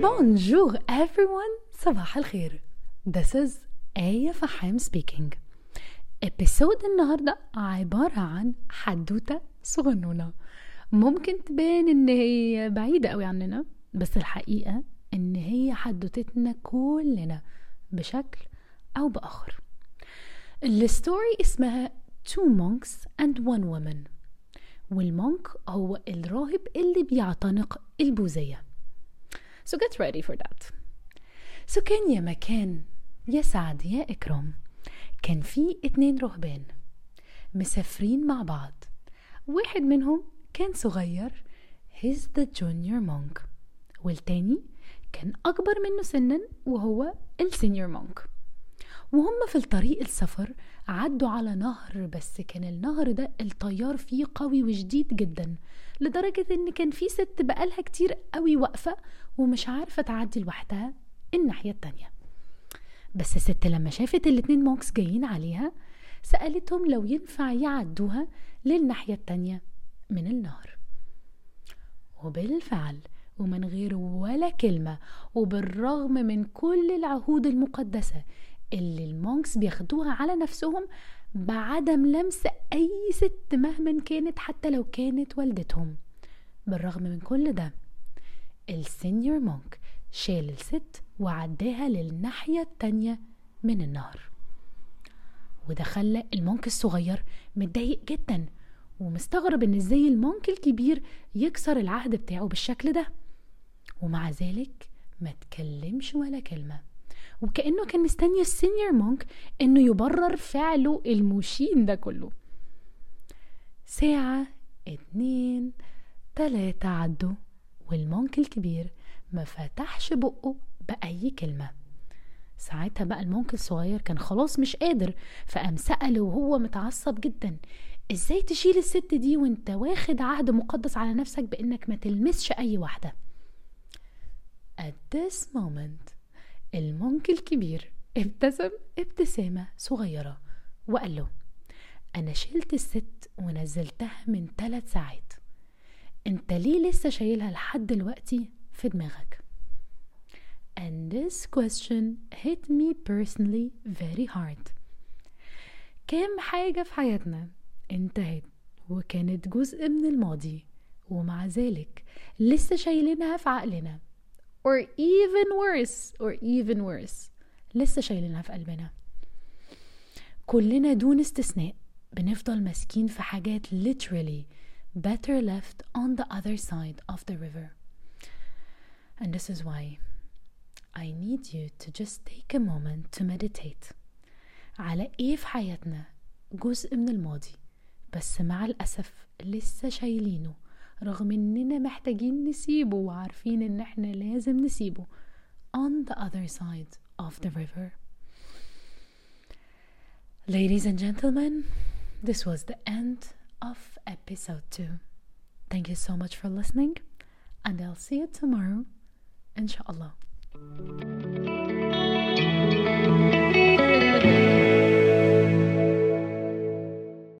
Bonjour everyone. صباح الخير. This is آية فحام speaking. episode النهاردة عبارة عن حدوتة صغنونة. ممكن تبان إن هي بعيدة قوي عننا بس الحقيقة إن هي حدوتتنا كلنا بشكل أو بآخر. ال story اسمها Two Monks and One Woman. وال monk هو الراهب اللي بيعتنق البوذية. So get ready for that. So كان يا مكان يا سعد يا إكرام كان في اتنين رهبان مسافرين مع بعض. واحد منهم كان صغير he's the junior monk. والتاني كان أكبر منه سنا وهو السينيور مونك. وهم في الطريق السفر عدوا على نهر بس كان النهر ده التيار فيه قوي وشديد جدا لدرجة إن كان في ست بقالها كتير قوي واقفة ومش عارفة تعدي لوحدها الناحية التانية. بس الست لما شافت الاتنين monks جايين عليها سألتهم لو ينفع يعدوها للناحية التانية من النهر. وبالفعل ومن غير ولا كلمة وبالرغم من كل العهود المقدسة اللي ال monks بياخدوها على نفسهم بعدم لمس أي ست مهما كانت حتى لو كانت والدتهم. بالرغم من كل ده ال senior monk شال الست وعداها للناحية التانية من النهر. وده خلى ال monk الصغير متضايق جدا ومستغرب إن إزاي ال monk الكبير يكسر العهد بتاعه بالشكل ده. ومع ذلك ما تكلمش ولا كلمة. وكأنه كان مستني ال senior monk إنه يبرر فعله المشين ده كله. ساعة اتنين تلاتة عدوا وال monk الكبير ما فتحش بقه بأي كلمة. ساعتها بقى ال monk الصغير كان خلاص مش قادر فقام سأله وهو متعصب جدا إزاي تشيل الست دي وأنت واخد عهد مقدس على نفسك بإنك ما تلمسش أي واحدة؟ At this moment المونك الكبير ابتسم ابتسامة صغيرة وقال له أنا شلت الست ونزلتها من ثلاث ساعات. أنت ليه لسه شايلها لحد دلوقتي في دماغك? And this question hit me personally very hard. كام حاجة في حياتنا انتهت وكانت جزء من الماضي ومع ذلك لسه شايلينها في عقلنا. or even worse or even worse لسه شايلينها في قلبنا كلنا دون استثناء بنفضل ماسكين في حاجات literally better left on the other side of the river and this is why I need you to just take a moment to meditate على ايه في حياتنا جزء من الماضي بس مع الأسف لسه شايلينه رغم اننا محتاجين نسيبه وعارفين ان احنا لازم نسيبه on the other side of the river Ladies and gentlemen, this was the end of episode 2. Thank you so much for listening and I'll see you tomorrow inshallah.